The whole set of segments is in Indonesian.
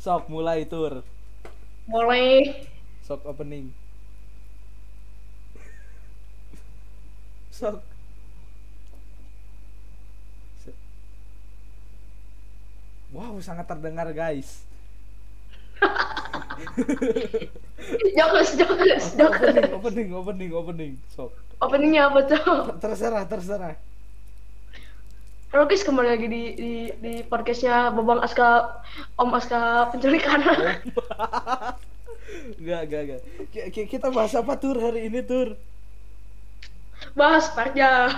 sok mulai tur. Mulai. sok opening. Sok. Wow sangat terdengar guys. Jokes, jokes, jokes. opening opening opening. Opening sok. Openingnya apa tuh? terserah terserah Guys, kembali lagi di di, di podcastnya Bobang Aska, Om Aska penculikan. Enggak, enggak, enggak. Ki- ki- Kita bahas apa tur hari ini tur? Bahas parjal.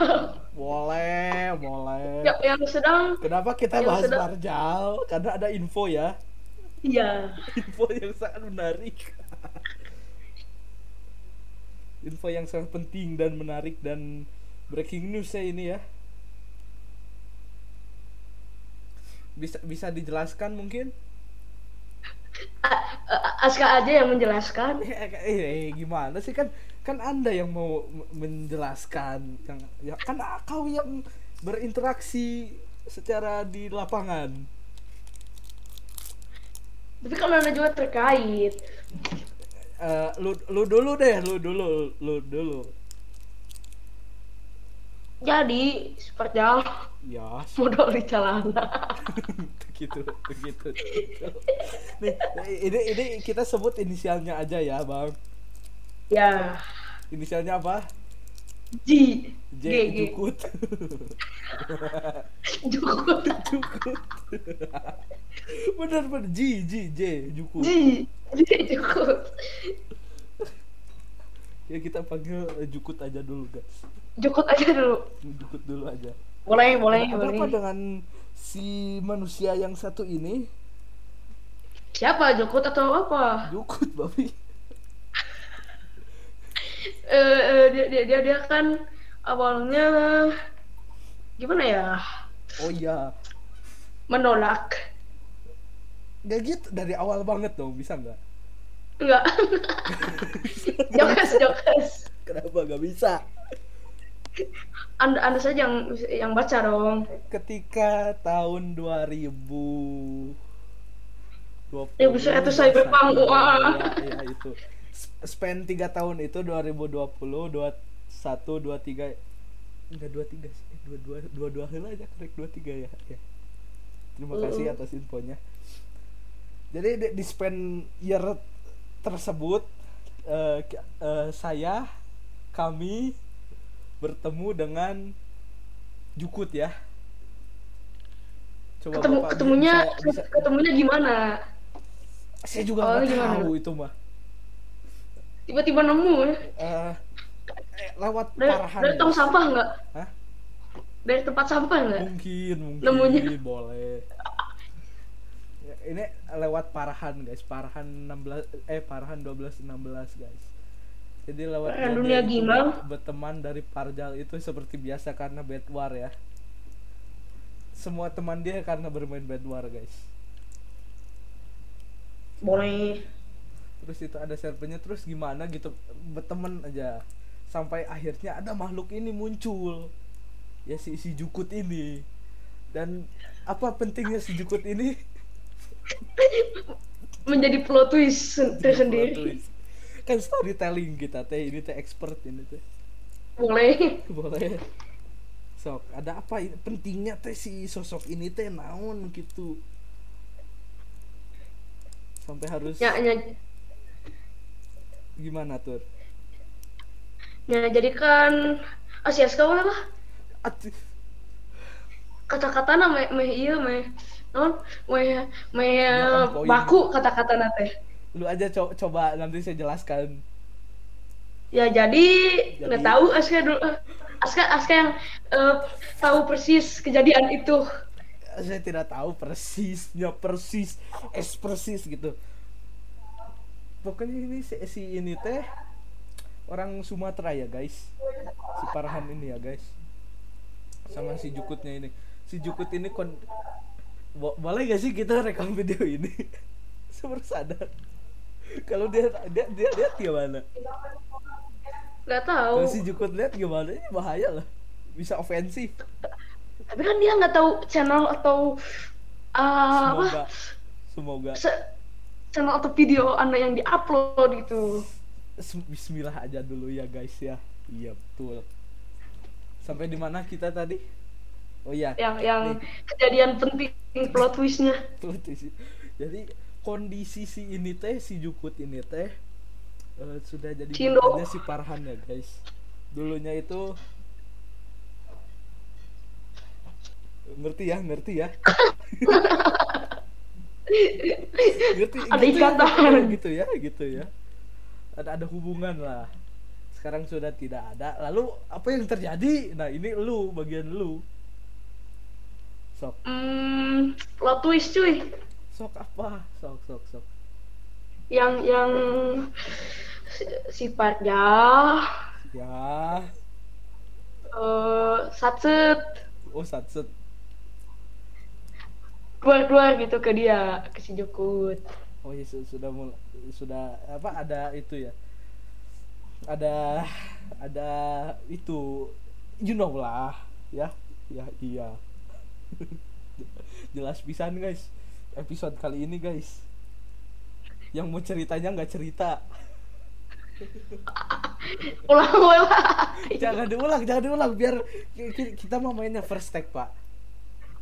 Boleh, boleh. yang, yang sedang, Kenapa kita Yang bahas sedang- Marjal? Karena ada info ya. iya. Info yang sangat menarik. info yang sangat penting dan menarik dan breaking news ya ini ya. Bisa bisa dijelaskan mungkin? A- A- Aska aja yang menjelaskan. Eh, eh, eh, gimana sih? Kan kan anda yang mau menjelaskan. Yang ya kan kau yang berinteraksi secara di lapangan. Tapi kalau anda juga terkait, Eh, lu lu dulu deh lu dulu lu dulu jadi parjal ya. Modal di celana. begitu begitu nih ini ini kita sebut inisialnya aja ya bang. Ya, inisialnya apa? J. G, G, Jukut. Jukut, Jukut. Bener bener. J J J Jukut. G, G, Jukut. ya kita panggil Jukut aja dulu guys Jukut aja dulu. Jukut dulu aja. Boleh, boleh, Ada apa dengan si manusia yang satu ini? Siapa? Jukut atau apa? Jukut babi. Eh eh, dia, dia dia dia kan awalnya gimana ya? Oh iya. Menolak. Gak gitu dari awal banget dong bisa nggak? Enggak jokes jokes. Kenapa nggak bisa anda anda saja yang yang baca dong. Ketika tahun 2000 Ya, buset, itu cyberpunk, wah. ya, ya, itu. Sp- spend 3 tahun itu 2020 21 23 enggak 23 sih. 22 22 heula aja korek 23 ya ya. Terima kasih Mm. atas infonya. Jadi di, di spend year tersebut eh, k- eh, saya kami bertemu dengan Jukut ya. Coba ketemu Bapak ketemunya bisa- bisa- ketemunya gimana saya juga Oh, nggak gimana? tahu itu mah tiba-tiba nemu ya. Eh, lewat dari, parahan dari ya? tong sampah nggak? Hah? dari tempat sampah nggak? Mungkin mungkin. Nemunya. boleh. Ya, ini lewat parahan guys. Parahan 16 eh parahan 12 16 guys jadi lewat dia- dunia gimbal. ber- berteman dari Parjal itu seperti biasa karena bad war ya. Semua teman dia karena bermain bad war guys. Boleh. Terus itu ada servernya terus gimana gitu berteman aja. Sampai akhirnya ada makhluk ini muncul. Ya si si Jukut ini. Dan apa pentingnya si Jukut ini? Menjadi plot twist Plot tersendiri. twist. Kan storytelling kita teh ini teh expert ini teh. Boleh. Boleh. Sok ada apa ini? Pentingnya teh si sosok ini teh naon gitu. Sampai harus ya, ya, gimana tuh ya jadi kan Asia sekolah lah kata-kata meh meh iya meh. Non meh meh baku kata-kata teh lu aja co- coba nanti saya jelaskan. Ya jadi nggak tahu Aska dulu Aska Aska yang eh, tahu persis kejadian itu. Saya tidak tahu persisnya persis es persis gitu. Pokoknya ini si, si ini teh orang Sumatera ya guys. Si Parahan ini ya guys. Sama si Jukutnya ini. Si Jukut ini kon Bo- boleh gak sih kita rekam video ini? Baru sadar kalau dia dia dia lihat gimana? Nggak tahu. Kalau si Jukut lihat gimana? Ini bahaya lah. Bisa ofensif tapi kan dia nggak tahu channel atau ah, apa? Semoga. Semoga. Se channel atau video anda yang diupload gitu. Sem- Bismillah aja dulu ya guys ya. Iya betul. Sampai di mana kita tadi? Oh iya. Yang yang Nih. kejadian penting plot twistnya. Tuh sih. Jadi kondisi si ini teh si Jukut ini teh eh, sudah jadi bukannya si Parhan ya guys. Dulunya itu ngerti ya ngerti ya? Ngerti Ada gitu ya, ikatan. gitu ya gitu ya. Ada ada hubungan lah. Sekarang sudah tidak ada. Lalu apa yang terjadi? Nah ini lu bagian lu. Sok. Hmm, plot twist cuy sok apa? Sok sok sok. Yang yang si, si Parja ya eh satset. Oh satset. Keluar keluar gitu ke dia ke si Jukut oh ya su- sudah mul- sudah apa ada itu ya? Ada ada itu. You know lah ya? Ya iya. Jelas pisan guys episode kali ini guys. Yang mau ceritanya nggak cerita. Ulang ulang jangan diulang jangan diulang biar ki- ki- kita mau mainnya first take pak.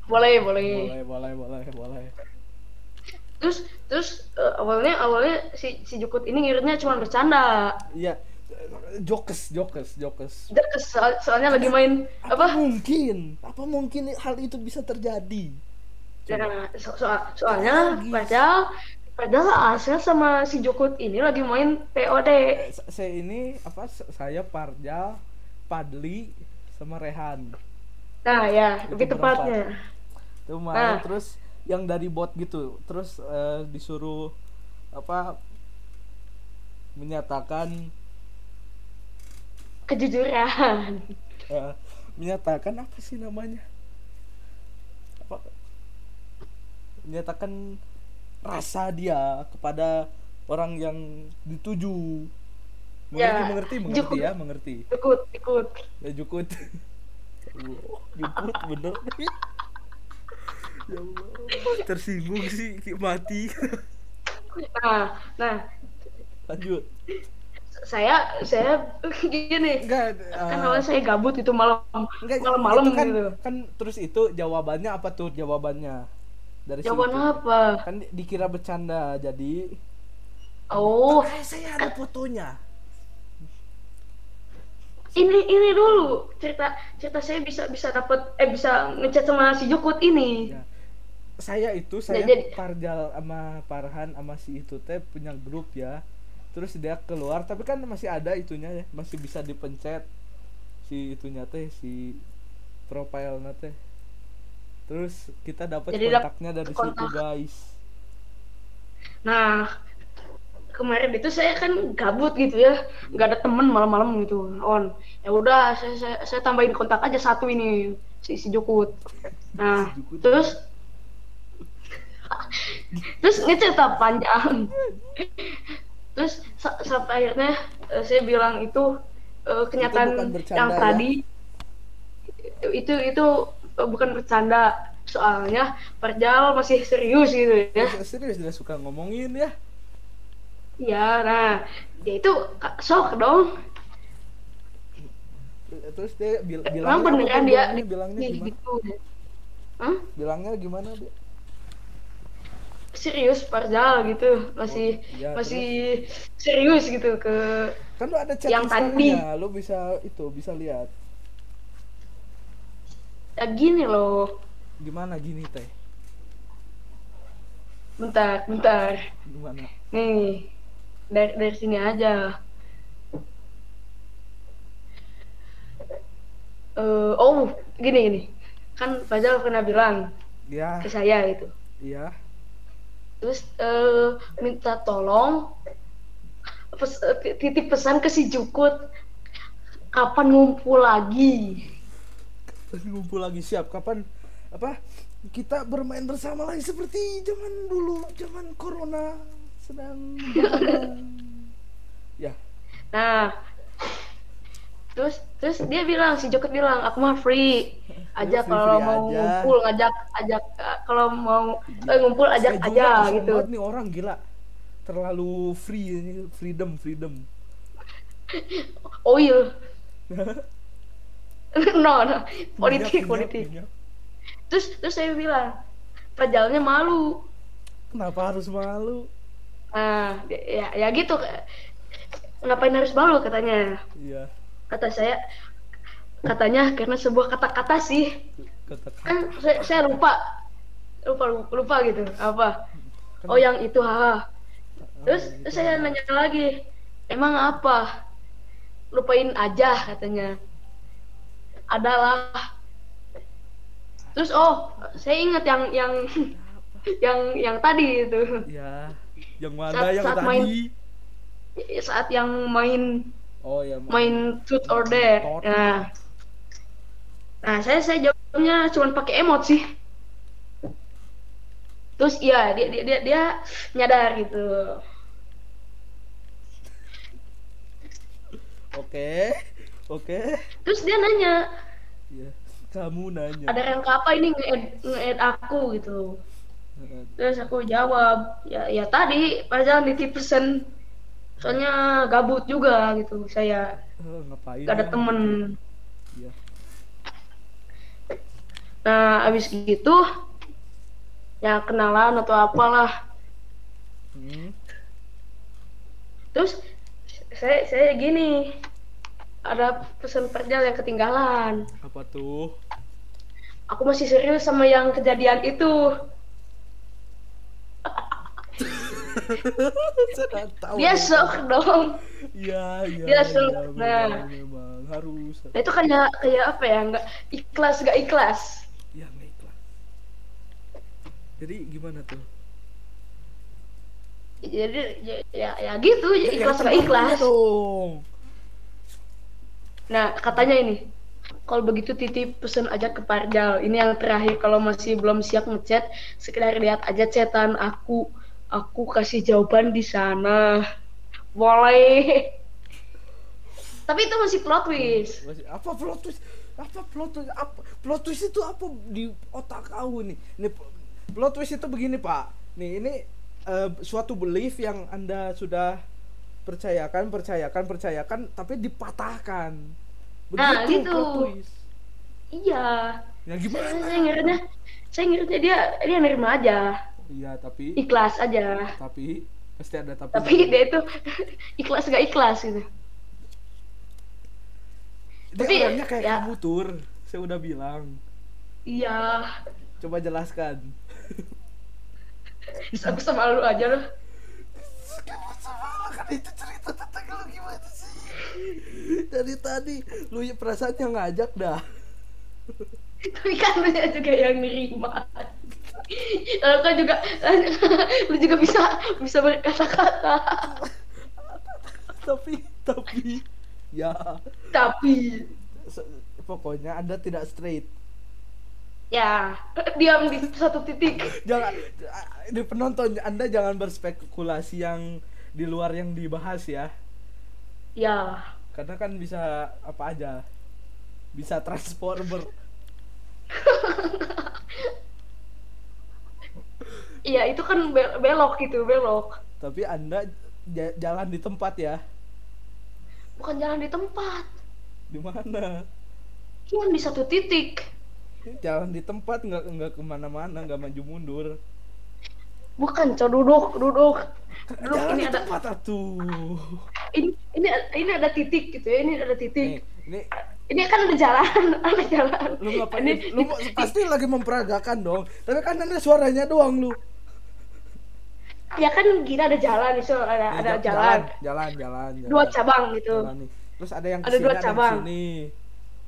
Boleh boleh. Boleh boleh boleh boleh. Terus terus eh, awalnya awalnya si si Jukut ini ngiranya cuma bercanda. Iya jokes jokes jokes. Dia kes- soal- soalnya lagi main apa apa? mungkin? Apa mungkin hal itu bisa terjadi Coba. Nah, so- soal- soalnya padahal padahal Asel sama si Jukut ini lagi main POD sa- saya ini apa saya Parja Padli sama Rehan. Nah ya Itu lebih tepatnya. Itu main Nah. terus yang dari bot gitu terus eh, disuruh apa menyatakan kejujuran. Eh, menyatakan apa sih namanya apa menyatakan rasa dia kepada orang yang dituju. Mengerti Ya, mengerti mengerti Jukut. ya mengerti. Ikut ikut ya jukut. Jukut bener. Ya Allah tersinggung sih mati. Nah nah. Lanjut. Saya saya gini. Enggak kan eh, awalnya saya gabut itu malam. enggak malam-malam itu kan gitu. kan terus itu jawabannya apa tuh jawabannya dari jawaban situ? apa? Kan di- dikira bercanda jadi. Oh. Eh, saya ada fotonya. Ini ini dulu. Cerita cerita saya bisa bisa dapat eh bisa ngechat sama si Jukut ini. Ya. Saya itu saya jadi- Parjal sama Parhan sama si itu teh punya grup ya. Terus dia keluar tapi kan masih ada itunya ya. Masih bisa dipencet. Si itunya teh si profile teh terus kita dapat kontaknya dari situ kontak. guys nah kemarin itu saya kan gabut gitu ya nggak ada temen malam-malam gitu on ya udah saya, saya saya tambahin kontak aja satu ini si si Jukut nah Si Jukut. terus terus ngecerita panjang terus sa- sampai akhirnya eh, saya bilang itu eh, kenyataan bercanda yang ya? tadi itu itu eh, bukan bercanda soalnya Perjal masih serius gitu ya. Ya, serius dia suka ngomongin ya. Iya, nah, dia itu shock dong. terus dia bil bilangnya Emang beneran dia bilangnya, bilangnya gimana? gitu. Hah? bilangnya gimana dia Serius Parjal gitu, masih Oh, iya, masih serius gitu ke kan lu ada chat Yang Instagramnya, lu bisa itu bisa lihat. Ya gini loh. Gimana gini teh Bentar, bentar. gimana Nih. Dari dari sini aja. Eh, oh, gini gini. Kan Parjal pernah bilang ya ke saya itu. iya terus eh, minta tolong pes- eh, titip pesan ke si Jukut kapan ngumpul lagi ngumpul lagi siap kapan apa kita bermain bersama lagi seperti zaman dulu zaman corona sedang ya. Nah terus terus dia bilang si Jukut bilang aku mah free. Aja kalau mau aja. ngumpul ngajak ajak kalau mau eh, ngumpul ajak Schedule-nya aja gitu. nih orang gila. Terlalu free freedom freedom. Oil no no. Minyak, politik minyak, politik. minyak. Terus terus saya bilang pajalnya malu. Kenapa harus malu? Nah ya ya gitu. Ngapain harus malu katanya. Iya. Kata saya katanya karena sebuah kata-kata sih. Kata kan saya, saya lupa lupa lupa gitu apa. Oh yang itu haha terus terus saya nanya lagi emang apa? Lupain aja katanya. Adalah terus oh saya ingat yang yang yang yang tadi itu. Ya yang mana Saat- yang saat tadi? main- saat yang main oh ya main truth or dare. nah. nah saya saya jawabnya cuma pakai emot sih. Terus iya dia dia dia, dia nyadar gitu. Oke oke. Terus dia nanya ya kamu nanya ada rangka apa ini nge-add nge-add aku gitu terus aku jawab ya ya tadi padahal di pesen soalnya gabut juga gitu saya Eh, ngapain gak ada ya? temen Iya. nah abis gitu ya kenalan atau apalah Hmm. terus saya saya gini ada pesan perjal yang ketinggalan. Apa tuh? Aku masih serius sama yang kejadian itu. Tahu. Dia shock dong. Iya iya Dia iya, shock. memang, Nah. memang harus. Nah itu kayak kayak apa ya? Nggak ikhlas nggak ikhlas. Ya nggak ikhlas. Jadi gimana tuh? Jadi ya ya, ya gitu. Ya ikhlas yang nggak tenang ikhlas dong nah katanya ini kalau begitu titip pesan aja ke Parjal ini yang terakhir kalau masih belum siap ngechat sekedar lihat aja chatan aku. Aku kasih jawaban di sana. Boleh. Tapi itu masih plot twist. Masih- apa plot twist? Apa plot twist? Apa plot twist itu apa di otak kau nih? Ini pl- plot twist itu begini pak. Nih ini eh, suatu belief yang anda sudah percayakan percayakan percayakan tapi dipatahkan. Begitu Nah, gitu. iya. Ya saya, gimana? Saya ngiranya saya ngiranya dia dia nerima aja. Iya tapi ikhlas aja. Tapi pasti ada tapi tapi dia itu ikhlas gak ikhlas gitu. Dia tapi orangnya kayak ya- kamu tur saya udah bilang. Iya. Coba jelaskan. Aku sama lu aja loh itu cerita tentang lu gimana sih? Dari tadi lu ya perasaannya ngajak dah. Tapi kan lu juga yang nerima. Lalu kan juga lu juga bisa bisa berkata-kata. Tapi tapi ya. Tapi. Pokoknya anda tidak straight. Ya diam di satu titik. Jangan di penonton anda jangan berspekulasi yang di luar yang dibahas ya. Ya. Karena kan bisa apa aja bisa transformer. Iya itu kan be- belok gitu belok. Tapi anda ja- jalan di tempat ya? Bukan jalan di tempat. Di mana? Cuma di satu titik. Jalan di tempat nggak nggak ke mana-mana nggak maju mundur bukan cow duduk duduk. Duduk jalan ini ada tempat atuh ini ini ini ada titik gitu ya ini ada nih titik ini ini kan ada jalan ada jalan. Lu ngapain? Ini, lu pasti lagi memperagakan dong. Tapi kan ada suaranya doang lu. Ya kan kita ada jalan itu ada ada ja- jalan, jalan jalan jalan. Dua cabang gitu. Jalan nih. Terus ada yang Ada ke sini dua ada yang cabang. ke sini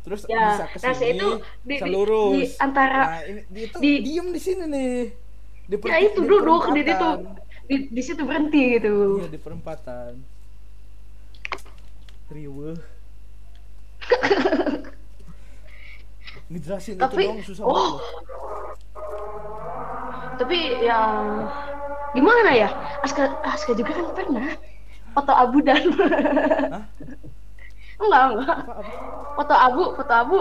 terus Ya, bisa nah, ke sini saya itu di- di- di antara- nah, ini di, itu di- diem di sini nih di per- ya itu di duduk di situ. di, di situ berhenti gitu. Iya di perempatan. Riweh ngejelasin itu Tapi- doang susah oh. banget. Tapi ya gimana ya? Aska Aska juga kan pernah foto abu dan Hah? enggak enggak. Foto abu foto abu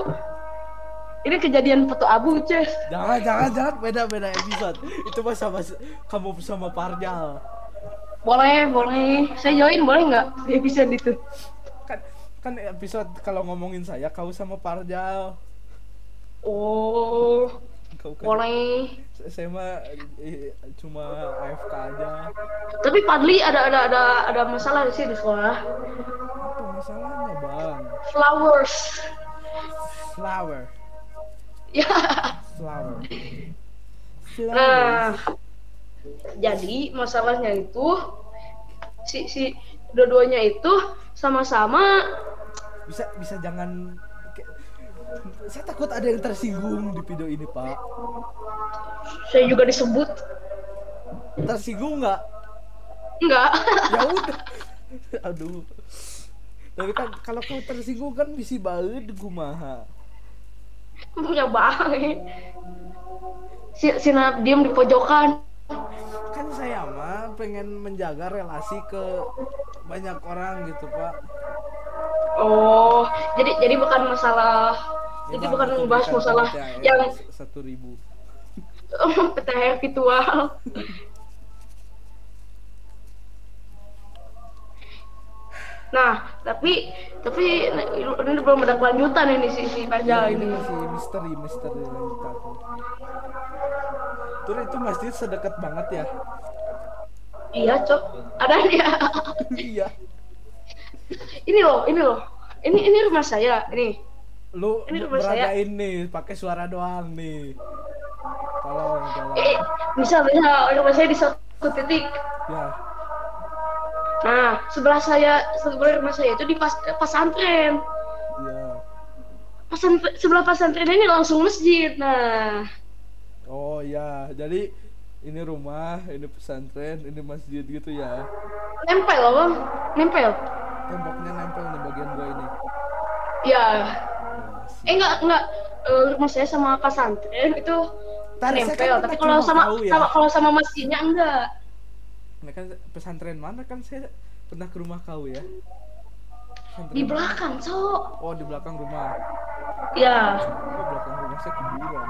ini kejadian foto abu, Ces. Jangan, jangan, jangan beda beda episode. Itu mah sama kamu sama Parjal. Boleh, boleh. Saya join boleh nggak di episode itu? Kan kan episode kalau ngomongin saya kau sama Parjal. Oh, Kau kan boleh. saya mah eh, cuma AFK aja. Tapi Padli ada ada ada ada masalah di sini di sekolah. Apa masalahnya, Bang? Flowers. Flower. Flower. Flower. Nah, jadi masalahnya itu si si dua-duanya itu sama-sama bisa bisa jangan saya takut ada yang tersinggung di video ini pak. Saya juga disebut. Tersinggung nggak? Enggak ya udah. Aduh. Tapi kan kalau kau tersinggung kan bisa banget kumaha punya banget si si Nap diem di pojokan. Kan saya mah pengen menjaga relasi ke banyak orang gitu pak. Oh jadi jadi bukan masalah Ya, jadi bukan membahas masalah PTHR yang satu ribu. PTHR virtual Nah, tapi tapi ini belum ada kelanjutan ini si si Pajal Ya, ini. masih misteri misteri lanjutan Tur itu masjid sedekat banget ya Iya, Cok. Ada ya. iya ini loh, ini loh. Ini ini rumah saya, ini. lu Ini rumah saya. nih pakai suara doang nih tolong tolong Eh, bisa bisa rumah saya di satu titik. ya Nah, sebelah saya sebelah rumah saya itu di pas pesantren. ya Pesantren sebelah pesantren ini langsung masjid. Nah, oh ya jadi ini rumah ini pesantren ini masjid gitu ya nempel loh, Bang. Nempel. temboknya nempel nih bagian gua ini Ya. Sih. Eh enggak enggak Eh, rumah saya sama pesantren itu Tar, saya kan nempel, tapi kalau sama, tahu ya. sama kalau sama masjidnya enggak. Nah, kan pesantren mana kan saya pernah ke rumah kau ya? Pesantren Di belakang, Cok. oh di belakang rumah. Ya. oh, belakang rumah saya kuburan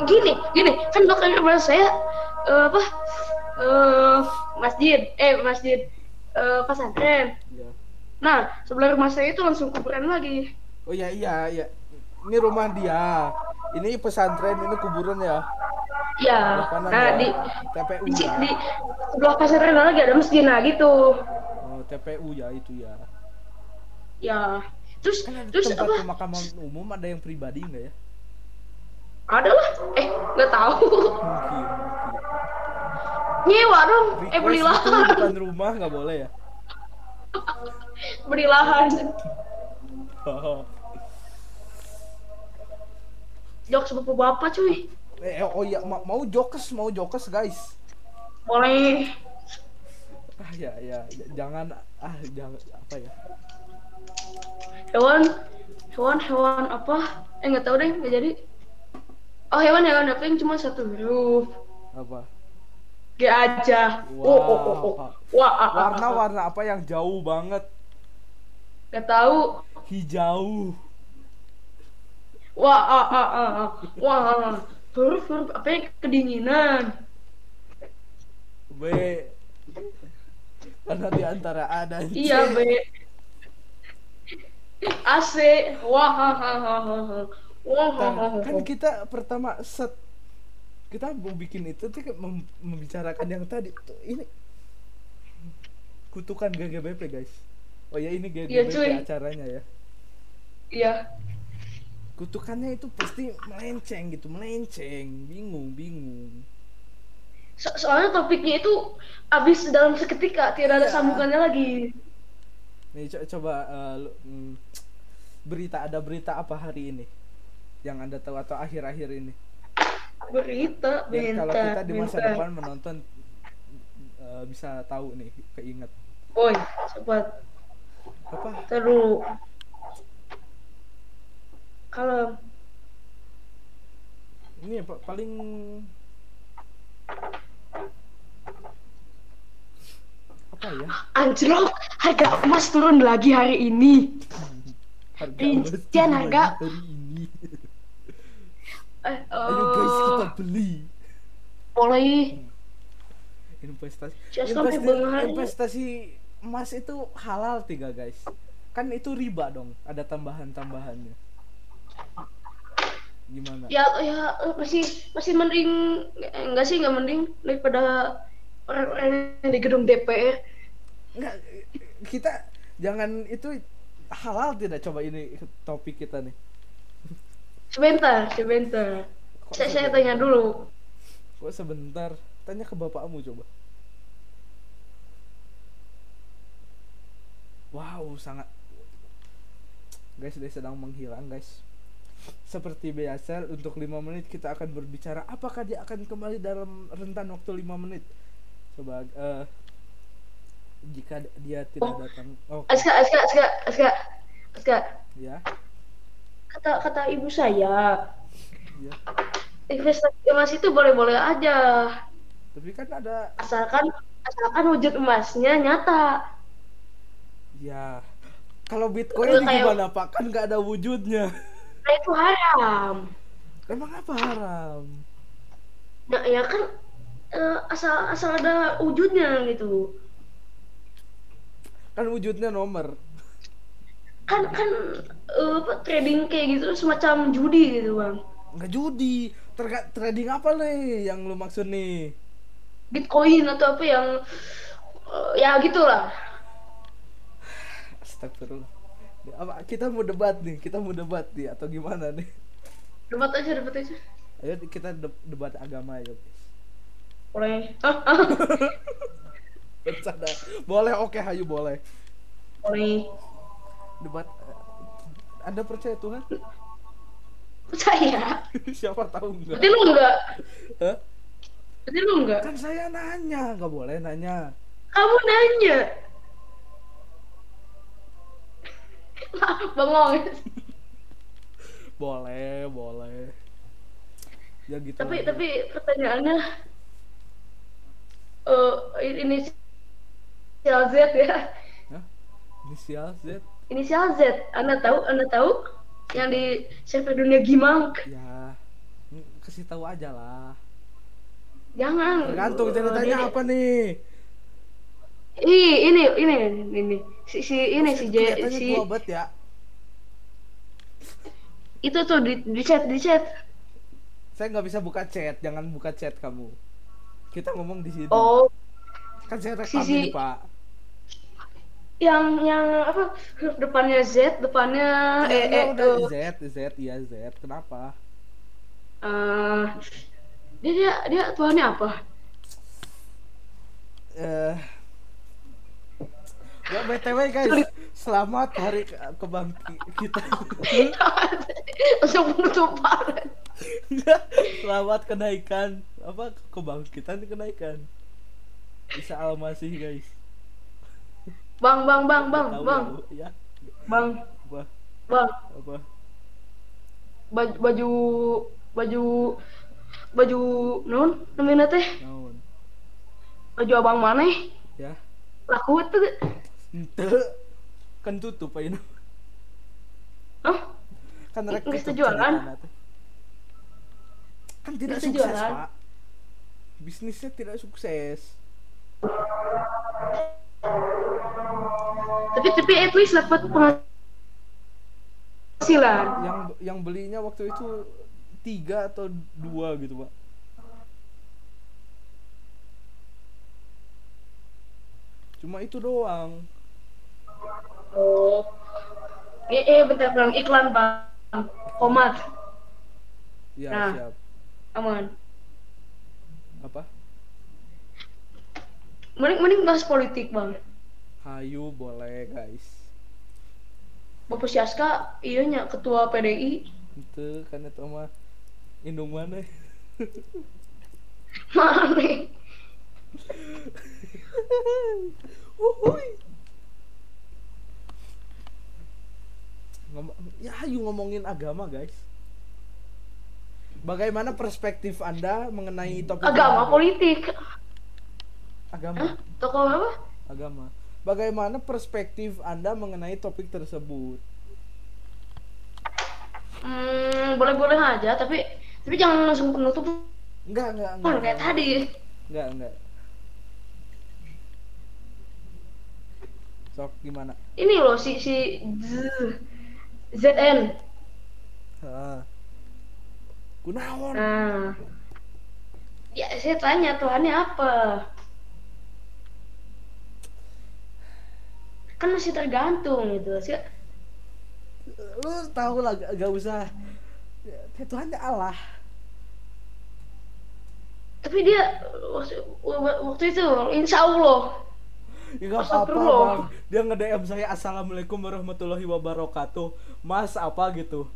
gini, gini, kan belakang rumah saya eh, apa? eh masjid, eh masjid. Eh pesantren. ya Nah, sebelah rumah saya itu langsung kuburan lagi. oh ya iya iya. Ini rumah dia. Ini pesantren ini kuburan ya Ya. Kanan Nah, di TPU di, ya di sebelah pesantren lagi ada masjid nah gitu. oh TPU ya itu ya Ya. Terus kan terus tempat apa? pemakaman umum ada yang pribadi nggak ya Ada lah. Eh, nggak tahu. mungkin mungkin Nyewa dong. Eh, Request beli itu lahan. bukan rumah nggak boleh ya Beli lahan. Jok sepupu bapak cuy. Eh, oh iya ma- mau jokes mau jokes guys Boleh. ah ya ya j- jangan ah jangan apa ya Hewan, hewan, hewan apa? Eh nggak tahu deh, nggak jadi. Oh hewan, hewan apa yang cuma satu huruf? apa G aja. Oh, oh, oh, oh. Wah, ah, warna ah. warna apa yang jauh banget Nggak tahu. hijau Wah, ah, ah, ah, ah. Wah, ah. Huruf, huruf apa yang kedinginan? B karena di antara A dan C Iya, B. AC. Wah, ha, ha, ha, ha. Wah, ha, Kan- ha, ha, kan kita pertama set kita mau bikin itu tuh kan mem- membicarakan yang tadi tuh ini kutukan GGBP guys oh ya ini GGBP cuy. acaranya ya Iya. Kutukannya itu pasti melenceng gitu melenceng bingung bingung So- soalnya topiknya itu habis dalam seketika, tidak ada Iya. sambungannya lagi. nih co- coba eh, lu- hmm, berita ada berita apa hari ini yang anda tahu atau akhir-akhir ini Berita, Biar kalau bentar, kita di masa bentar. depan menonton eh, bisa tahu nih keinget Boy, cepat. apa Terus. Kalau ini ya, pa- paling apa ya anjlok, harga emas turun lagi hari ini. harga Rincian harga. hari ini. Eh, Ayo guys kita beli. boleh. Investasi. Benghar. investasi emas itu halal tiga guys. Kan itu riba dong. Ada tambahan-tambahannya. Gimana? Ya ya masih masih mending enggak sih enggak mending daripada orang-orang yang di gedung DPR. Enggak, kita jangan itu halal tidak coba ini topik kita nih. Sebentar, sebentar. Kok Saya, saya tanya dulu. Kok sebentar? Tanya ke bapakmu coba. Wow, sangat Guys, dia sedang menghilang, guys. Seperti biasa, untuk 5 menit kita akan berbicara apakah dia akan kembali dalam rentan waktu 5 menit. Coba eh jika dia tidak Oh. datang. Oh, Aska, Aska, Aska, Aska, Aska. ya. Kata kata ibu saya, Ya. investasi emas itu boleh-boleh aja, Tapi kan ada asalkan asalkan wujud emasnya nyata. ya kalau Bitcoin Kayak- gimana, Pak? Kan nggak ada wujudnya. Nah itu haram. Emang apa haram? Nah ya kan eh, asal asal ada wujudnya gitu. Kan wujudnya nomor. Kan kan eh, apa, trading kayak gitu semacam judi gitu bang. Nggak judi. Terga trading apa nih yang lu maksud nih? Bitcoin atau apa yang eh, ya gitulah. Astagfirullah. Apa kita mau debat nih? Kita mau debat nih atau gimana nih? Debat aja, debat aja. Ayo kita de- debat agama ya. Boleh. Bercanda. Boleh, oke, hayu boleh. Boleh. Debat eh, Anda percaya Tuhan? Percaya. Siapa tahu Berarti enggak? lu enggak? Hah? Berarti lu enggak? Kan saya nanya, nggak boleh nanya. Kamu nanya. Bengong. Boleh, boleh. Ya gitu. tapi aja. tapi pertanyaannya eh ini inisial Z ya. Hah? Inisial Z? Inisial Z. Anda tahu? Anda tahu? Yang di server dunia Gimang. Ya. Kasih tahu aja lah. Jangan. Tergantung ceritanya ini- apa nih? Ih, ini ini ini si, si ini si J si banget ya. itu tuh di, di chat di chat. Saya nggak bisa buka chat, jangan buka chat kamu. Kita ngomong di sini. Oh, Kan saya rekam Sisi- ini, Pak. yang yang apa depannya Z, depannya eh Ya, eh udah eh, Z, Z, iya Z. Kenapa? eh, dia dia dia tuannya apa? Eh Ya BTW guys, selamat hari ke- kebangkit kita. Langsung penutupan. selamat kenaikan apa kebangkitan kenaikan. Bisa almasih guys. Bang, bang, bang, bang, Tahu bang, ya, ya. bang, Apa? bang. Apa? Baju baju baju baju non namanya teh baju abang mana Ya. laku tuh Ente. Kan tutup aja Hah? kan rek ceritanya teh. kan tidak Nggak sukses sejualan? pak. Bisnisnya tidak sukses. Tapi tapi at least dapat penghasilan. Yang yang belinya waktu itu tiga atau dua gitu pak. Cuma itu doang oh. Eh, eh bentar bang. Iklan bang. Komat. Ya Nah. siap. aman. Apa? Mending mending bahas politik bang. Hayu boleh guys. Bapak si Aska iya nya ketua PDI itu kan itu mah indung mana? Mana. Ngom- ya hayu ngomongin agama guys bagaimana perspektif anda mengenai topik agama politik agama Hah? tokoh apa agama bagaimana perspektif anda mengenai topik tersebut Hmm, boleh-boleh aja, tapi tapi jangan langsung penutup Enggak, enggak, enggak. kayak tadi. Enggak, enggak. Sok gimana? Ini loh si si Z- ZN. Heeh. Kunaon? Nah, ya saya tanya Tuhannya apa? Kan masih tergantung gitu. Saya, Lu tahu lah, gak, gak usah. Ya, Tuhan Allah. tapi dia waktu, waktu itu insya Allah Ya gak apa-apa bang. Dia nge-DM saya Assalamualaikum warahmatullahi wabarakatuh. Mas apa gitu?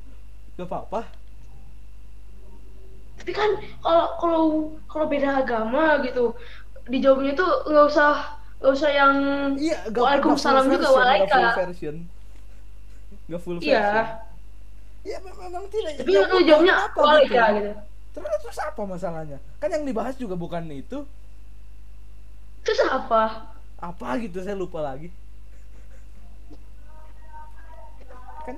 Gak apa-apa. Tapi kan kalau kalau kalau beda agama gitu dijawabnya tuh nggak usah nggak usah yang Iya gak Waalaikumsalam gak juga, version, waalaikum. Gak full version. Gak full version. Iya Ya mem- memang tidak tapi lu jawabnya kenapa waalaikum gitu. Terus, terus apa masalahnya? Kan yang dibahas juga bukan itu. Terus apa Apa gitu saya lupa lagi. Kan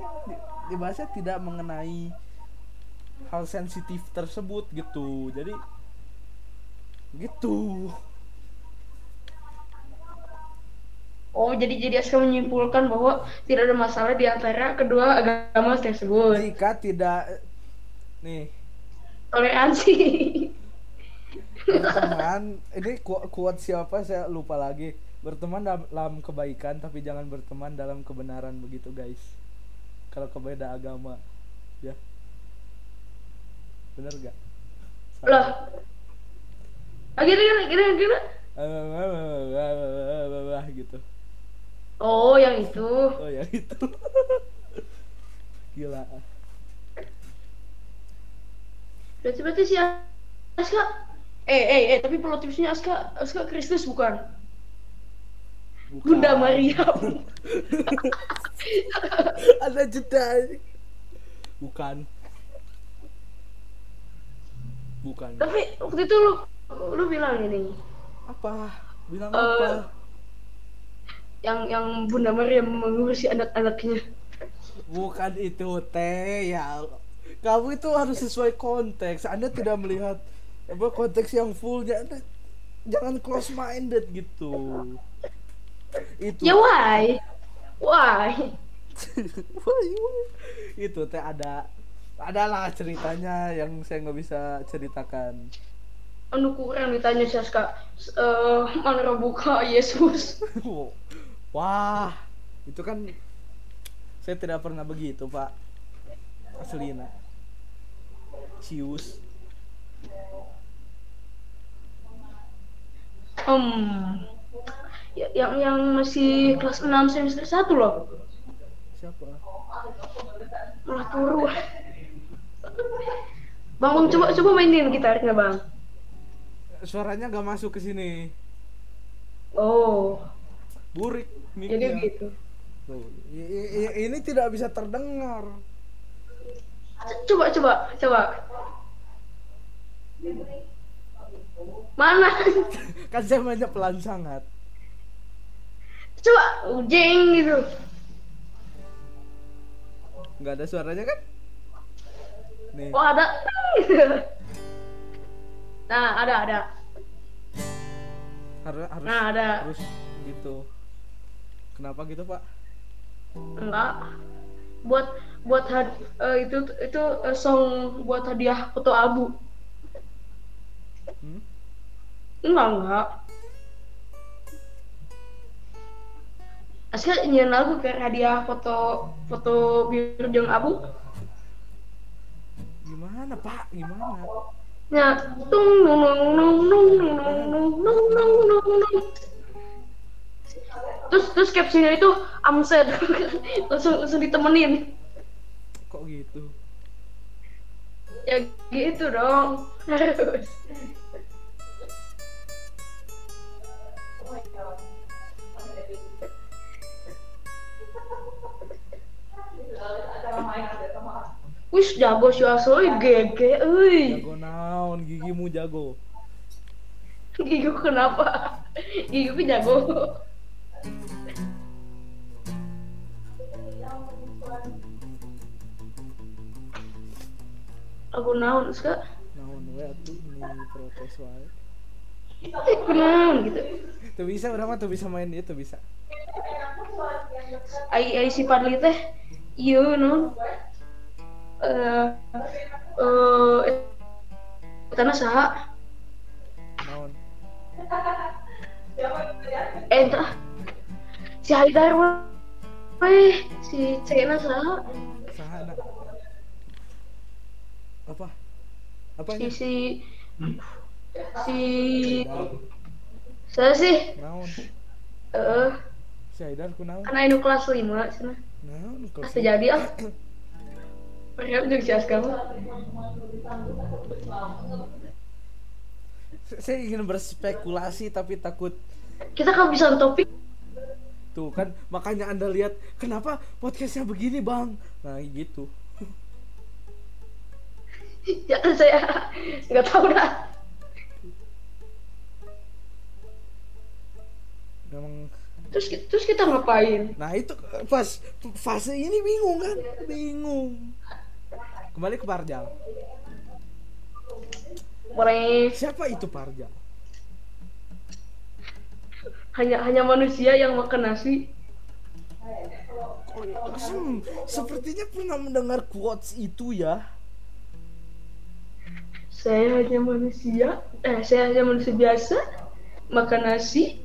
dibahasnya tidak mengenai Hal sensitif tersebut gitu. Jadi Gitu. Oh jadi jadi Aska menyimpulkan bahwa tidak ada masalah di antara kedua agama tersebut. Jika tidak nih. Toleransi. Berteman ini ku- kuat siapa? Saya lupa lagi berteman dalam, kebaikan tapi jangan berteman dalam kebenaran begitu guys. Kalau kebeda agama ya. Bener gak lah akhirnya akhirnya akhirnya gitu. Oh yang itu. Oh ya itu. Gila. Berarti berarti si Aska eh eh eh tapi plot twistnya Aska Aska Kristus bukan Bukan. Bunda Maryam ada jeda. Bukan. Bukan. Tapi waktu itu lu lu bilang ini. Apa? Bilang Eh, apa? yang yang Bunda Maryam mengurusi anak-anaknya. Bukan itu teh. Ya kamu itu harus sesuai konteks. Anda tidak melihat apa konteks yang fullnya. Anda jangan close minded gitu itu. Ya why? Why? Why, why? itu teh ada adalah ceritanya yang saya nggak bisa ceritakan. Anu kurang ditanya si Aska eh mana buka Yesus? Wah itu kan saya tidak pernah begitu pak. Aslina. Cius. Ya- yang yang masih kelas 6 semester 1 loh siapa malah turu Bang, bang coba coba mainin gitarnya bang. suaranya gak masuk ke sini Oh, burik jadi mic-nya. gitu. Tuh, i- i- i- ini tidak bisa terdengar Coba coba coba. Mana? kan saya mainnya pelan sangat coba ujeng gitu. nggak ada suaranya kan nih Oh ada. Nah ada ada. harus harus Nah ada. harus gitu kenapa gitu pak Enggak. Buat buat had, eh, itu itu eh, song buat hadiah foto abu. hmm? Enggak enggak. Aska nyanyi lagu kayak hadiah foto foto biru jeung abu. gimana pak gimana Ya, tung nung nung nung nung nung nung nung nung nung nung nung. Terus terus captionnya itu sad. langsung langsung ditemenin. kok gitu Ya gitu dong. Harus. Wis jago si asli GG euy. jago naon gigimu jago Gigiku kenapa? Gigiku jago. lagu naon ska naon we atuh ini protes wae naon gitu tuh bisa mah tuh bisa main dia tuh bisa ai ai si Padli teh iya non eh eh tanah saha. Naon? Eh entah. Si Haidar weh. Si Cena saha. Saha nak. Apa? Si apanya si si saya sih. Naon? Eh si Haidar ku naon? Kan anu kelas 5 sana naon pas jadi ah Aska mah. saya ingin berspekulasi tapi takut. Kita kan bisa topik. Tuh kan makanya anda lihat kenapa podcastnya begini bang? Nah gitu. Ya saya nggak tahu dah. memang. Terus terus kita ngapain? nah itu pas fase ini bingung kan? Bingung kembali ke Parjal Mulai siapa itu Parjal hanya hanya manusia yang makan nasi. Hmm, sepertinya pernah mendengar quotes itu ya Saya hanya manusia, eh saya hanya manusia biasa makan nasi.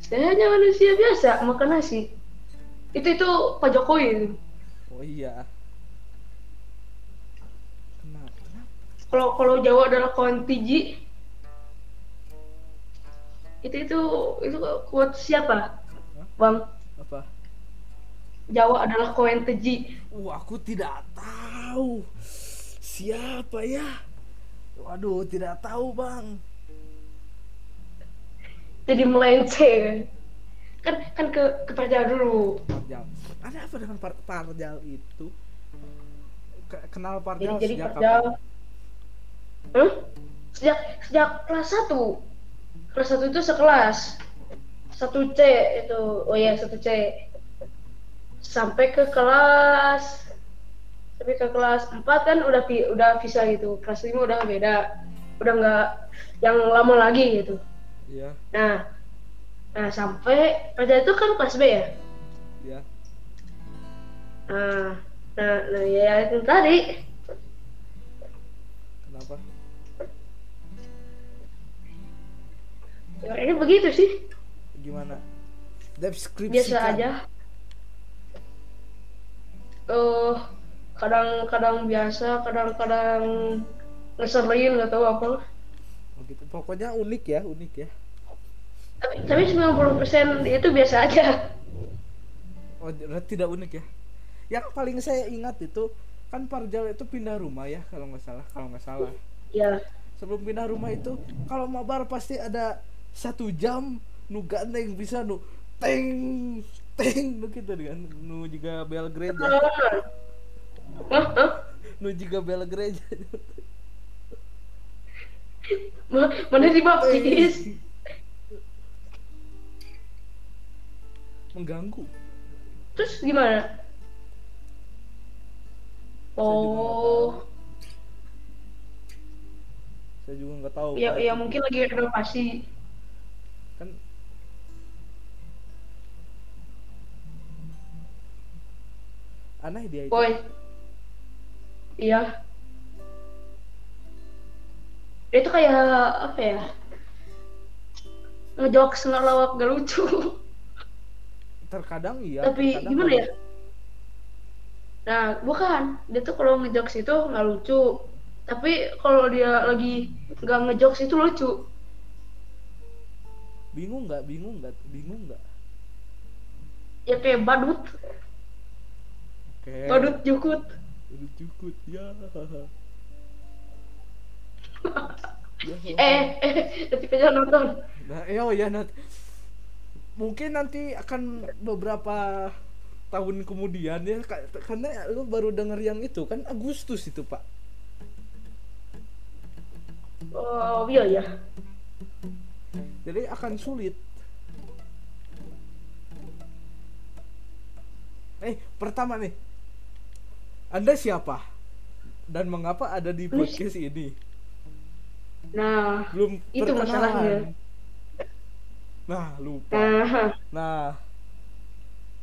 Saya hanya manusia biasa makan nasi. Itu itu Pak Jokowi. oh iya kenapa kenapa Kalau kalau Jawa adalah kawan tiji. Itu itu itu quote siapa? Bang, apa Jawa adalah kawan teji. Wah, aku tidak tahu siapa ya. Waduh, tidak tahu bang. Jadi melenceng. Kan kan ke ke Parjal dulu. Parjal. Ada apa dengan par Parjal itu? Ke- kenal Parjal Jadi jadi sejak Parjal. kapan? Sejak sejak kelas 1. Kelas 1 itu sekelas. 1C itu. Oh ya, 1C. Sampai ke kelas sampai ke kelas 4 kan udah udah bisa gitu. Kelas 5 udah beda. Udah nggak yang lama lagi gitu. Iya, Nah, nah sampai Parjal itu kan kelas B ya. iya. Nah, nah, nah ya itu tadi. Kenapa? Ini begitu sih. Gimana? Deskripsikan. biasa aja eh kadang-kadang biasa kadang-kadang ngeselin nggak tahu apa Oh, gitu. Pokoknya unik ya, unik ya. tapi tapi 90% itu biasa aja Oh, tidak unik ya. Yang paling saya ingat itu kan Parjal itu pindah rumah ya kalau nggak salah, kalau nggak salah. ya sebelum pindah rumah itu kalau mabar pasti ada satu jam nu gandeng bisa nu teng teng nu gitu kan. Nu juga bel gereja. Nu juga bel gereja. Ma- mana dibaptis mengganggu. Terus gimana? Oh. saya juga nggak tahu. Ya ya mungkin lagi renovasi aneh dia itu. Boy iya. Dia itu kayak apa ya? Ngejokes ngelawak gak lucu. Terkadang iya tapi terkadang gimana ya? Nah bukan. Dia tuh kalau ngejokes itu nggak lucu. Tapi kalau dia lagi nggak ngejokes itu lucu. Bingung nggak bingung nggak bingung nggak ya kayak badut oke badut jukut Badut cukut ya Ya, eh eh jangan nonton Nah, ya, oh ya Nat. Mungkin nanti akan beberapa tahun kemudian ya ka- karena lu baru denger yang itu kan Agustus itu, Pak. oh iya ya Jadi akan sulit. Eh, pertama nih. Anda siapa? dan mengapa ada di podcast ini Nah, belum Itu perkenalan. masalahnya. nah lupa nah, nah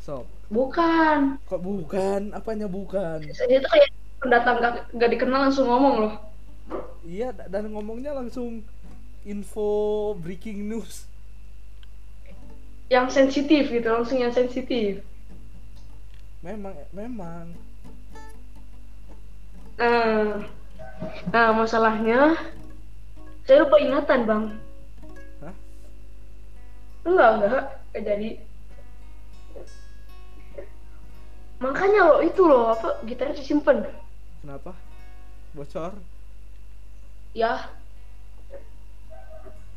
sob bukan. kok bukan apanya bukan Saya tuh kayak pendatang gak, gak dikenal langsung ngomong loh. iya da- dan ngomongnya langsung info breaking news Yang sensitif gitu, langsung yang sensitif. memang memang Nah, nah masalahnya saya lupa ingatan bang. Hah? Enggak enggak, gak jadi. Makanya lo itu loh apa gitarnya disimpan. kenapa bocor Ya.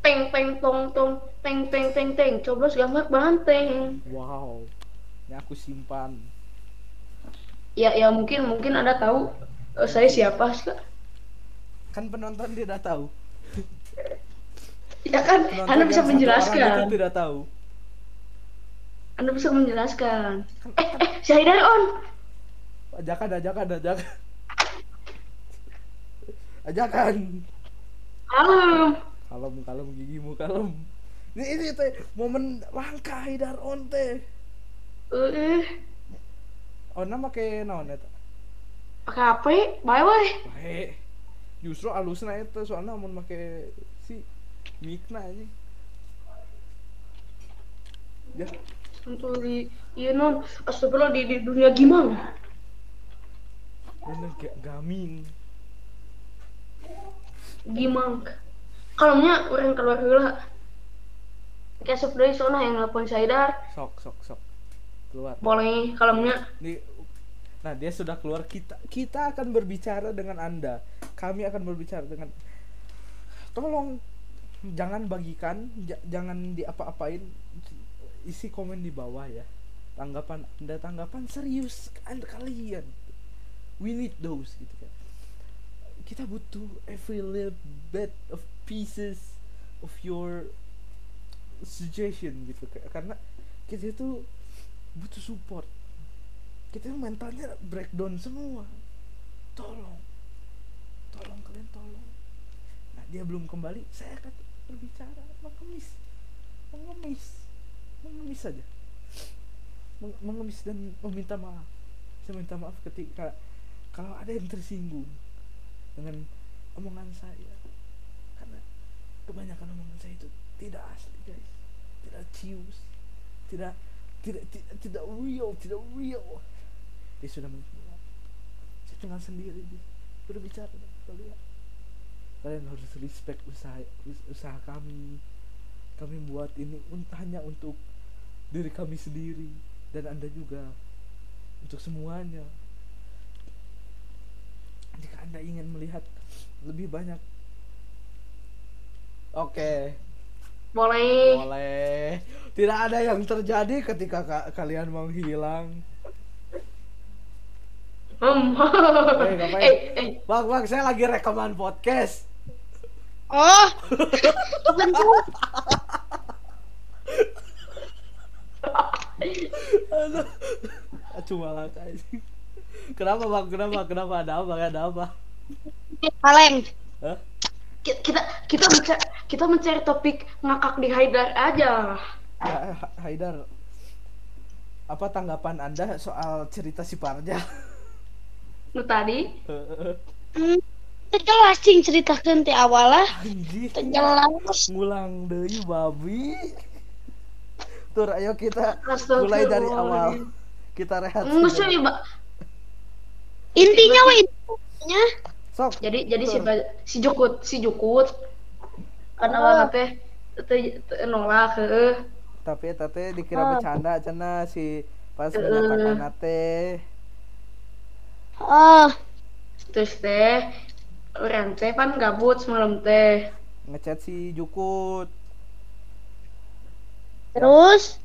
Teng teng tong tong teng teng teng teng coblos gambar banteng. wow ini aku simpan Ya ya mungkin mungkin anda tahu eh, saya siapa sih kak? kan penonton tidak tahu Ya kan, penonton anda bisa satu orang menjelaskan. tidak tahu Anda bisa menjelaskan. Eh eh si Haidar on. ajakan ajakan ajakan ajakan Halo. kalem kalem gigimu kalem ini ini teh momen langka Haidar on teh Eh, on nama ke naon eta pakai HP, bye bye. baik justru alusna itu soalnya mau make si mikna ini ya Untuk di iya non, astagfirullah di, di dunia gimana? bener kayak gaming Gimang. Kalemnya orang keluar heula. Kayak seperti sana yang nelfon Saidar, sok sok sok keluar boleh kalemnya. Nih, nah dia sudah keluar. Kita kita akan berbicara dengan anda. Kami akan berbicara dengan tolong jangan bagikan jangan diapa-apain. Isi komen di bawah ya. Tanggapan anda tanggapan serius anda kalian. We need those gitu kan. Kita butuh every little bit of pieces of your suggestion gitu. Kayak- karena kita itu butuh support kita mentalnya breakdown semua. Tolong. Tolong kalian tolong. Nah dia belum kembali saya akan berbicara. Mengemis. Mengemis. Mengemis saja. Meng- mengemis dan meminta maaf. Saya minta maaf ketika kalau ada yang tersinggung dengan omongan saya. Karena kebanyakan omongan saya itu tidak asli guys. Tidak cius. Tidak tidak tidak, tidak real tidak real dia sudah menghilang saya tinggal sendiri di berbicara dengan kalian kalian harus respect usaha us- usaha kami. Kami buat ini hanya untuk diri kami sendiri dan anda juga. Untuk semuanya. Jika anda ingin melihat lebih banyak. Oke. Boleh. boleh. Tidak ada yang terjadi ketika ka- kalian menghilang Hmm. Eh, ngapain? eh, eh, bang bang saya lagi rekaman podcast Oh. Cuma lah. Kenapa bang? Kenapa? Kenapa? Ada apa? Ada apa? Kaleng. Hah? ki- kita kita mencari kita mencari topik ngakak di Haidar aja. Ya, Ha- Haidar. Apa tanggapan anda soal cerita si Parja? Nu tadi Hmm, jelas cing ceritakan ti awal lah. Anjing. Jelas. Ngulang deui babi. Tur, ayo kita mulai dari awal. Kita rehat. Sih, Mbak. Intinya wah intinya. Sok. Jadi jadi si si Jukut, si Jukut kan Oh. awalnya teh teh nolak. Tapi tete dikira Oh. bercanda cenah si pas Heeh. menyatakan teh. Oh, Terus teh orang teh kan gabut semalam teh. ngechat si Jukut. terus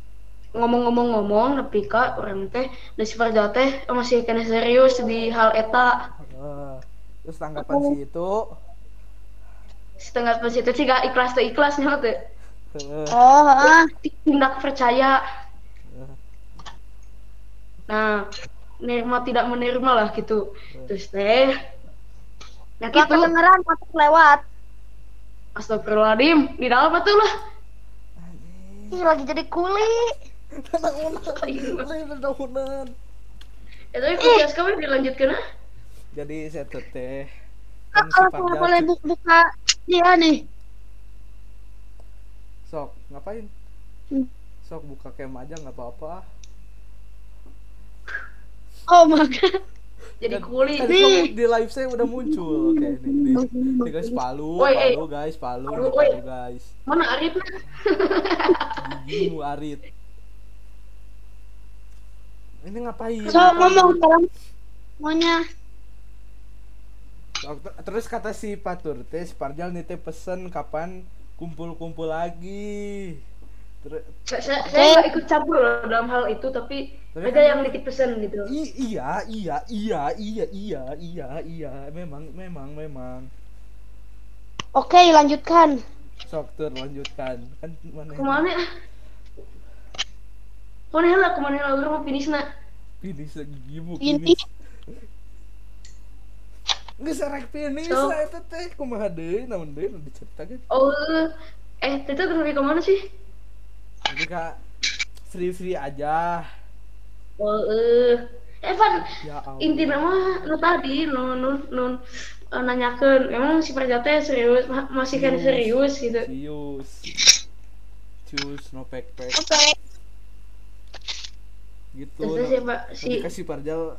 Ngomong-ngomong-ngomong nepi ka orang teh da si Farja teh masih kena serius di hal eta. Eh, terus tanggapan si itu Setengah pas itu sih gak ikhlas teh ikhlasnya eh, oh, ah. Tindak percaya. Nah, menerima tidak menerima lah gitu. Terus teh Nah gitu. kedengeran motor lewat. Astagfirullahaladzim. Di dalam betul lah. Ih, lagi jadi kuli. Ya tapi podcast kami dilanjutkan ah. Jadi saya teh kan kalau Parjal boleh bu- buka dia nih. sok ngapain? Hmm. Sok buka cam aja nggak apa-apa. Oh my god. Jadi Kan- kuli. Tadi kamu di live saya udah muncul. Oke nih, nih, nih guys palu, eh. palu guys, palu, Palu, nih, palu guys. Mana Arif? Gigimu Arit. Ini ngapain? So ngomong dalam maunya. Terus kata si Patur teh, Parjal nih teh pesen kapan kumpul-kumpul lagi. Terus Saya, nggak ikut campur loh dalam hal itu, tapi, Tapi ada kan- yang nitip pesan gitu. I- iya, iya, iya, iya, iya, iya, iya, memang, memang, memang. Oke, lanjutkan. Sok tur lanjutkan. Kan mana? Ke mana? Ke mana lah, ke mana lah, orang mau finish nak. Finish gigimu Ini finish. Nggak serek finish So- lah itu teh kumaha deui namun diceritakeun. Oh, eh, Tita kenapa ke mana sih? Jadi kak free free aja. Oh, eh, Evan, Ya Allah. inti nama nu tadi, nu, nu, nu, eh, nanyakan, emang si Prajate serius, ma- masih kan serius gitu. Serius. Cus no pek pek Oke. gitu. Terus si, Pak, si, Tadi kasih Parjal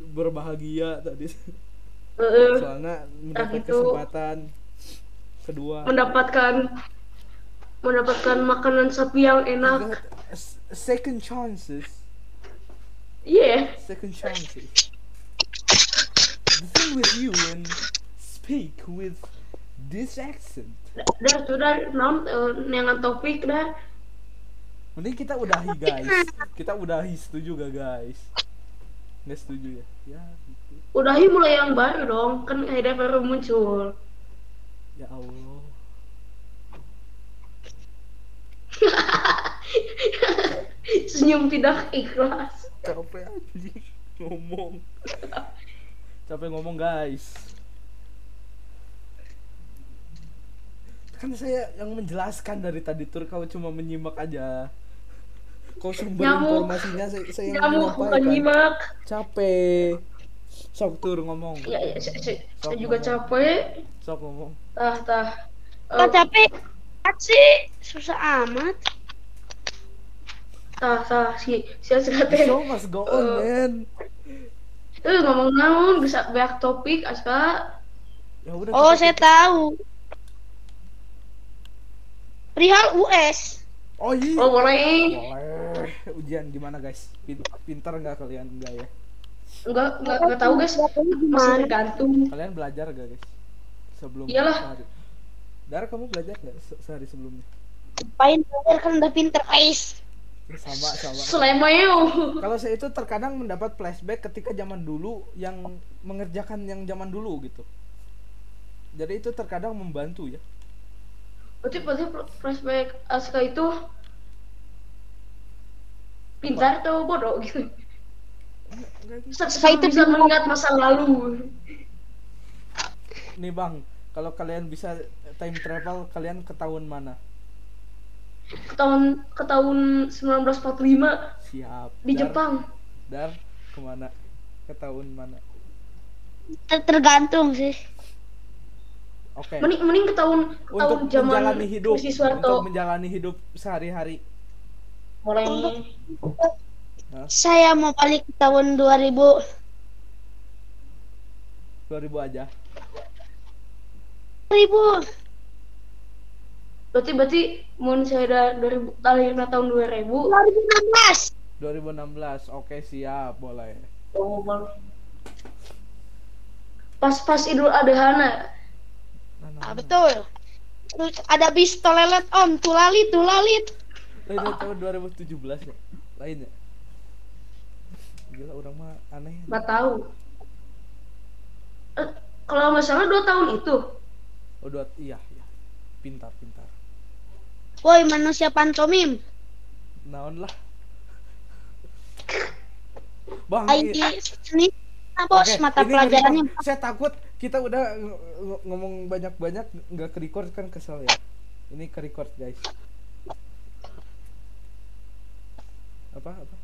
berbahagia tadi. eh, eh, Soalnya mendapat gitu. kesempatan kedua. mendapatkan mendapatkan makanan sapi yang enak. Second chances. Iya. Second chances. The thing with you and speak with this accent. Dah sudah non eh, neangan topik dah. Mending kita udahi guys. Kita udahi setuju gak guys? Nggak setuju ya? Ya gitu. Udahi mulai yang baru dong, kan akhirnya baru muncul. Ya Allah. Senyum tidak ikhlas. Capek anjing ngomong. Capek ngomong guys. Kan saya yang menjelaskan dari tadi tur kau cuma menyimak aja. Kau sumber Nyamuk. informasinya saya, saya yang Kamu bukan nyimak. Capek. Sok tur ngomong. Ya, ya saya, saya- saya juga capek. Sok ngomong. Tah, tah. Kok capek? Apa sih? Susah amat. tah, tah, si, si teh. show must go on, man. Eh, ngomong naon bisa banyak topik, Aska. Ya udah. Oh, kita- saya tahu. Perihal US. Oh iya. Oh, boleh. Boleh. Ujian gimana guys? Pin- Pintar nggak kalian enggak ya? Enggak, enggak, enggak tahu guys. Masih tergantung. Kalian belajar gak guys? Sebelum Iyalah. Dara kamu belajar nggak se- sehari sebelumnya? Ngapain belajar kan udah pinter, guys. Sama sama. Selemeo. Kalau saya itu terkadang mendapat flashback ketika zaman dulu yang mengerjakan yang zaman dulu gitu. Jadi itu terkadang membantu ya. Berarti berarti flashback Aska itu pintar atau bodoh gitu. Gitu. Bisa, Aska itu bisa mengingat masa lalu. Nih bang, kalau kalian bisa time travel, kalian ke tahun mana? Ke tahun ke tahun 1945 Siap. di Dar, Jepang. Dar, ke mana? Ke tahun mana? Ter- Tergantung sih. Oke. Mending mending ke tahun ke tahun Untuk zaman menjalani hidup, untuk menjalani hidup sehari-hari. Mulai Saya mau balik ke tahun 2000. 2000 aja. 2000. berarti berarti mun saya ada 2000 lahirnya tahun 2000 2016. 2016. Oke, siap, boleh. oh, boleh. pas pas Idul Adha na. Nah, nah, Ah, betul. Terus ada bis toilet om, tulalit, tulalit. Lain dari tahun 2017 ya? Lain ya? Gila orang mah aneh. nggak tahu Eh, kalau nggak salah dua tahun itu Oh, dua, iya, iya. Pintar, pintar. Woi, manusia pantomim. Naon lah. Bang, ID i- seni. Nah, bos, Oke, mata ini pelajarannya. ngeri, Bang. Saya takut kita udah ng- ng- ngomong banyak-banyak nggak ke record kan kesel ya ini ke record guys apa apa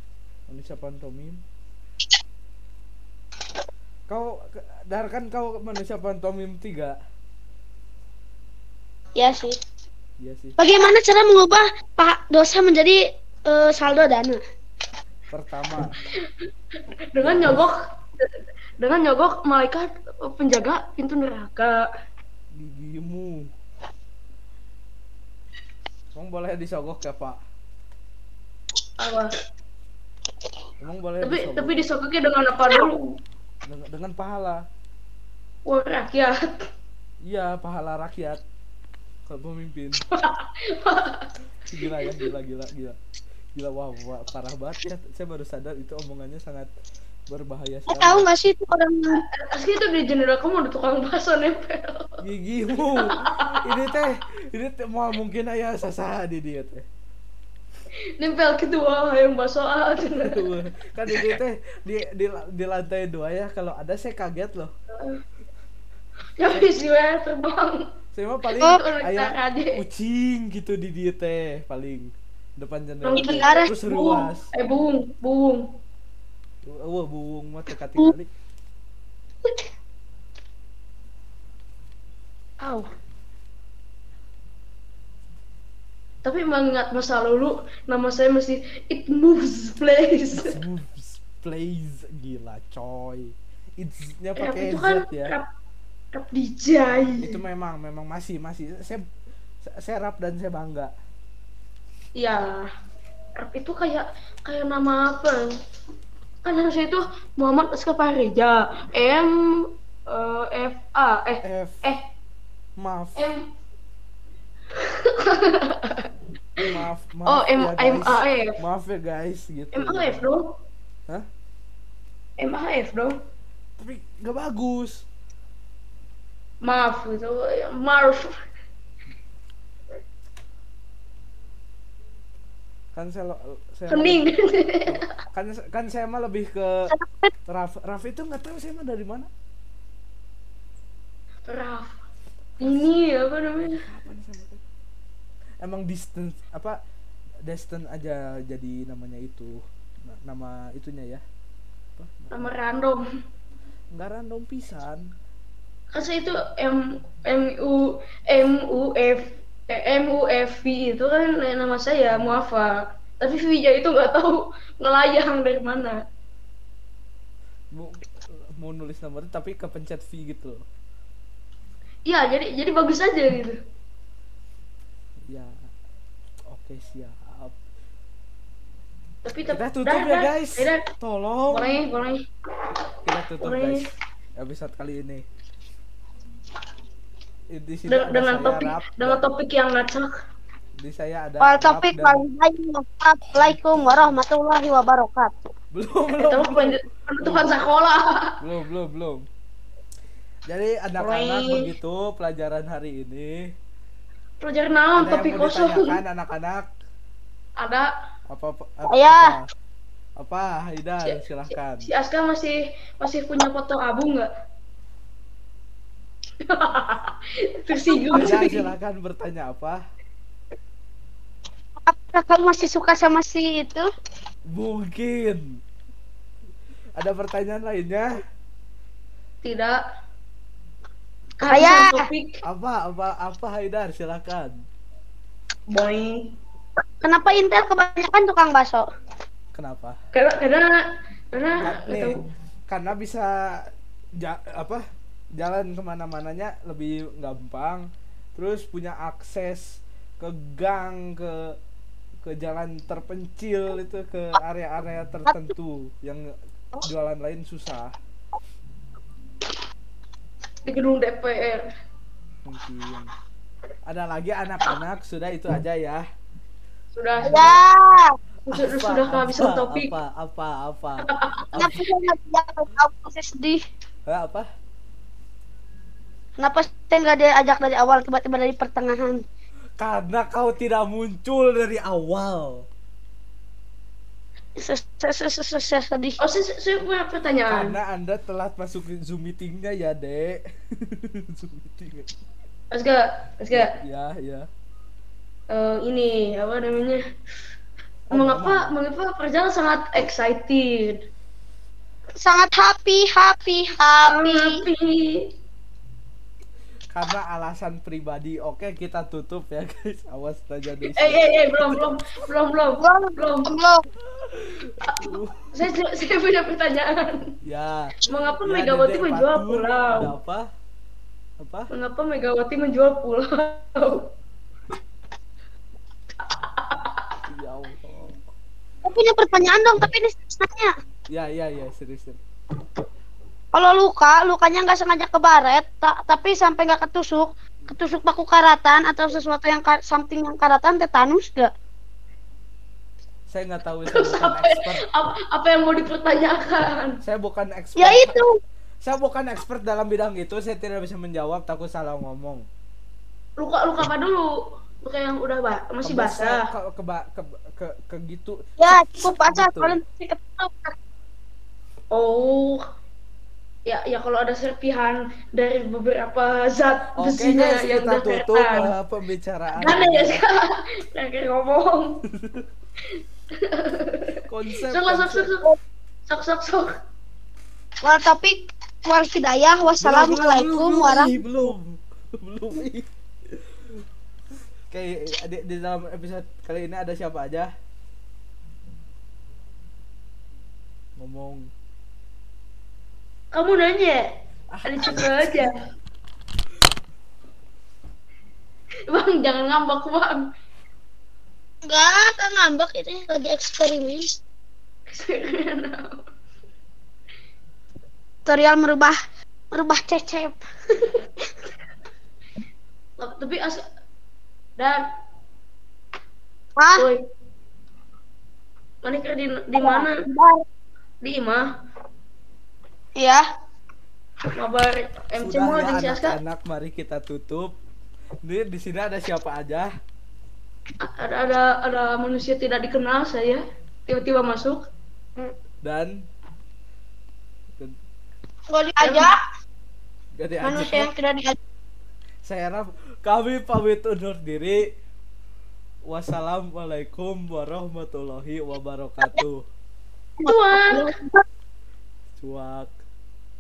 manusia pantomim kau dar kan kau manusia pantomim tiga Ya sih. iya sih. Bagaimana cara mengubah pak dosa menjadi eh, saldo dana? pertama. Dengan nyogok dengan nyogok malaikat penjaga pintu neraka. Gigimu. Emang boleh disogok ya pak? Apa? Emang boleh tapi disogok? tapi disogoknya dengan apa dulu? Dengan, dengan pahala. Wah rakyat. Iya pahala rakyat kalau pemimpin. Gila ya gila gila gila. Gila wah, wah parah banget ya. Saya baru sadar itu omongannya sangat berbahaya sekali. tahu nggak sih itu orang asli itu di jendela kamu ada tukang bakso nempel. Gigimu ini teh ini teh mau mungkin ayah sasa di dia teh. Nempel gitu wah yang bakso kan ini teh di, di di lantai dua ya. Kalau ada saya kaget loh. Sih weh terbang saya mah paling Oh, ayah kucing gitu di dia teh paling depan jendela. Terus ruas. eh buung buung. Wah buung mah teka tinggali Aw. Tapi mengingat masa lalu, nama saya masih It Moves Place. moves plays gila coy. It's nya Rap pakai itu z kan ya. rap, rap DJ. itu memang memang masih masih. Saya saya rap dan saya bangga. Ya, rap itu kayak kayak nama apa? Kan harusnya itu Muhammad Escapareja, M eh, F A eh F. eh. Maaf. M. Maaf maaf Oh, M ya M A F. Maaf ya guys gitu. M A F dong. Hah? M A F dong. tapi nggak bagus Maaf gitu, Marv. kan saya lo- saya Kening. kan kan saya mah lebih ke Raf Raf itu nggak tahu saya mah dari mana Raf. Ini apa namanya? emang distance apa distance aja jadi namanya itu Na- nama itunya ya apa Nama random. nggak random pisan Kan saya itu M M U M U F M U F V itu kan nama saya Muafa. Tapi V-nya itu nggak tahu ngelayang dari mana. mau, mau nulis nomor tapi kepencet V gitu Iya, jadi jadi bagus aja gitu. ya oke siap Tapi kita tutup dah, ya dah. guys Ya dah. tolong Boleh, boleh. kita tutup Boleh. guys episode kali ini di sini Den- dengan topik Rap, dengan topik yang ngacak. di saya ada Rap topik dan- Assalamualaikum warahmatullahi wabarakatuh. belum Itu belum pen- penutupan sekolah. belum belum belum jadi anak-anak begitu pelajaran hari ini Pelajaran naon ada topik kosong. ditanyakan anak-anak Ada apa apa apa, Saya. apa Haidar Si- silahkan si Aska masih masih punya foto abu nggak? Tersinggung sih. silahkan bertanya apa Apakah kamu masih suka sama si itu? mungkin ada pertanyaan lainnya Tidak. Topik. apa apa apa Haidar silahkan Boy. Kenapa Intel kebanyakan tukang bakso? kenapa Karena karena karena nih tahu. karena bisa ja, apa jalan ke mana-mananya lebih gampang terus punya akses ke gang ke ke jalan terpencil itu ke area-area tertentu yang jualan lain susah di gedung DPR. mungkin ada lagi anak-anak sudah itu aja ya Sudah Ya. sudah, sudah kehabisan apa, topik. apa apa apa Kenapa saya nggak diajak? Aku saya sedih. Eh, apa Kenapa saya nggak diajak dari awal tiba-tiba dari pertengahan? karena kau tidak muncul dari awal se- sedih. Oh, saya, saya punya pertanyaan. Karena Anda telat masuk Zoom meetingnya ya, Dek. Zoom meeting. Asga, Asga, Ya, ya. eh, ini apa namanya? Oh, mengapa mengapa perjalanan sangat excited? Sangat happy, happy, happy. Happy. Karena alasan pribadi. Oke, kita tutup ya, guys. Awas saja deh. Eh, eh, eh, belum, belum, belum, belum, Belum, belum. belum. Saya, saya punya pertanyaan. Ya. Mengapa Ya, Megawati menjual pulau? Apa? Apa? Mengapa Megawati menjual pulau? Ya Allah. Aku punya pertanyaan dong, tapi ini nanya. Ya, ya, ya, serius. serius. Kalau luka, lukanya nggak sengaja kebaret, ta- tapi sampai nggak ketusuk, ketusuk paku karatan atau sesuatu yang something yang karatan tetanus gak? Saya nggak tahu, saya bukan expert. apa, apa yang mau dipertanyakan? Saya bukan expert. Ya itu. Saya bukan expert dalam bidang itu, saya tidak bisa menjawab, takut salah ngomong. Luka luka apa dulu? Luka yang udah ba masih basah. Ke, ke, ke, ke, ke, ke gitu. Ya cukup basah, Gitu. kalian. Oh. Ya, ya kalau ada serpihan dari beberapa zat Oke besinya guys, yang kita tutup uh, pembicaraan. Mana ya sekarang? Lagi ngomong. Konsep. Sok, sok, sok, sok. Sok, sok, sok. Wal topik wal hidayah. Wassalamualaikum belum, warahmatullahi belum, belum. Oke, di, di dalam episode kali ini ada siapa aja? Ngomong. Kamu nanya. Ada coba aja. Bang, jangan ngambek, Bang. Enggak, kan ngambek ini lagi eksperimen. Tutorial merubah merubah cecep. Tapi as dan Hah? woi. Manikir di di mana? Di Imah. Iya. Mabar MC mau ya anak-anak, mari kita tutup. Ini di sini ada siapa aja? Ada ada ada manusia tidak dikenal saya tiba-tiba masuk. Dan Gak diajak. gak diajak. Manusia yang tidak diajak. Saya harap kami pamit undur diri. Wassalamualaikum warahmatullahi wabarakatuh. Tuan. Cuak.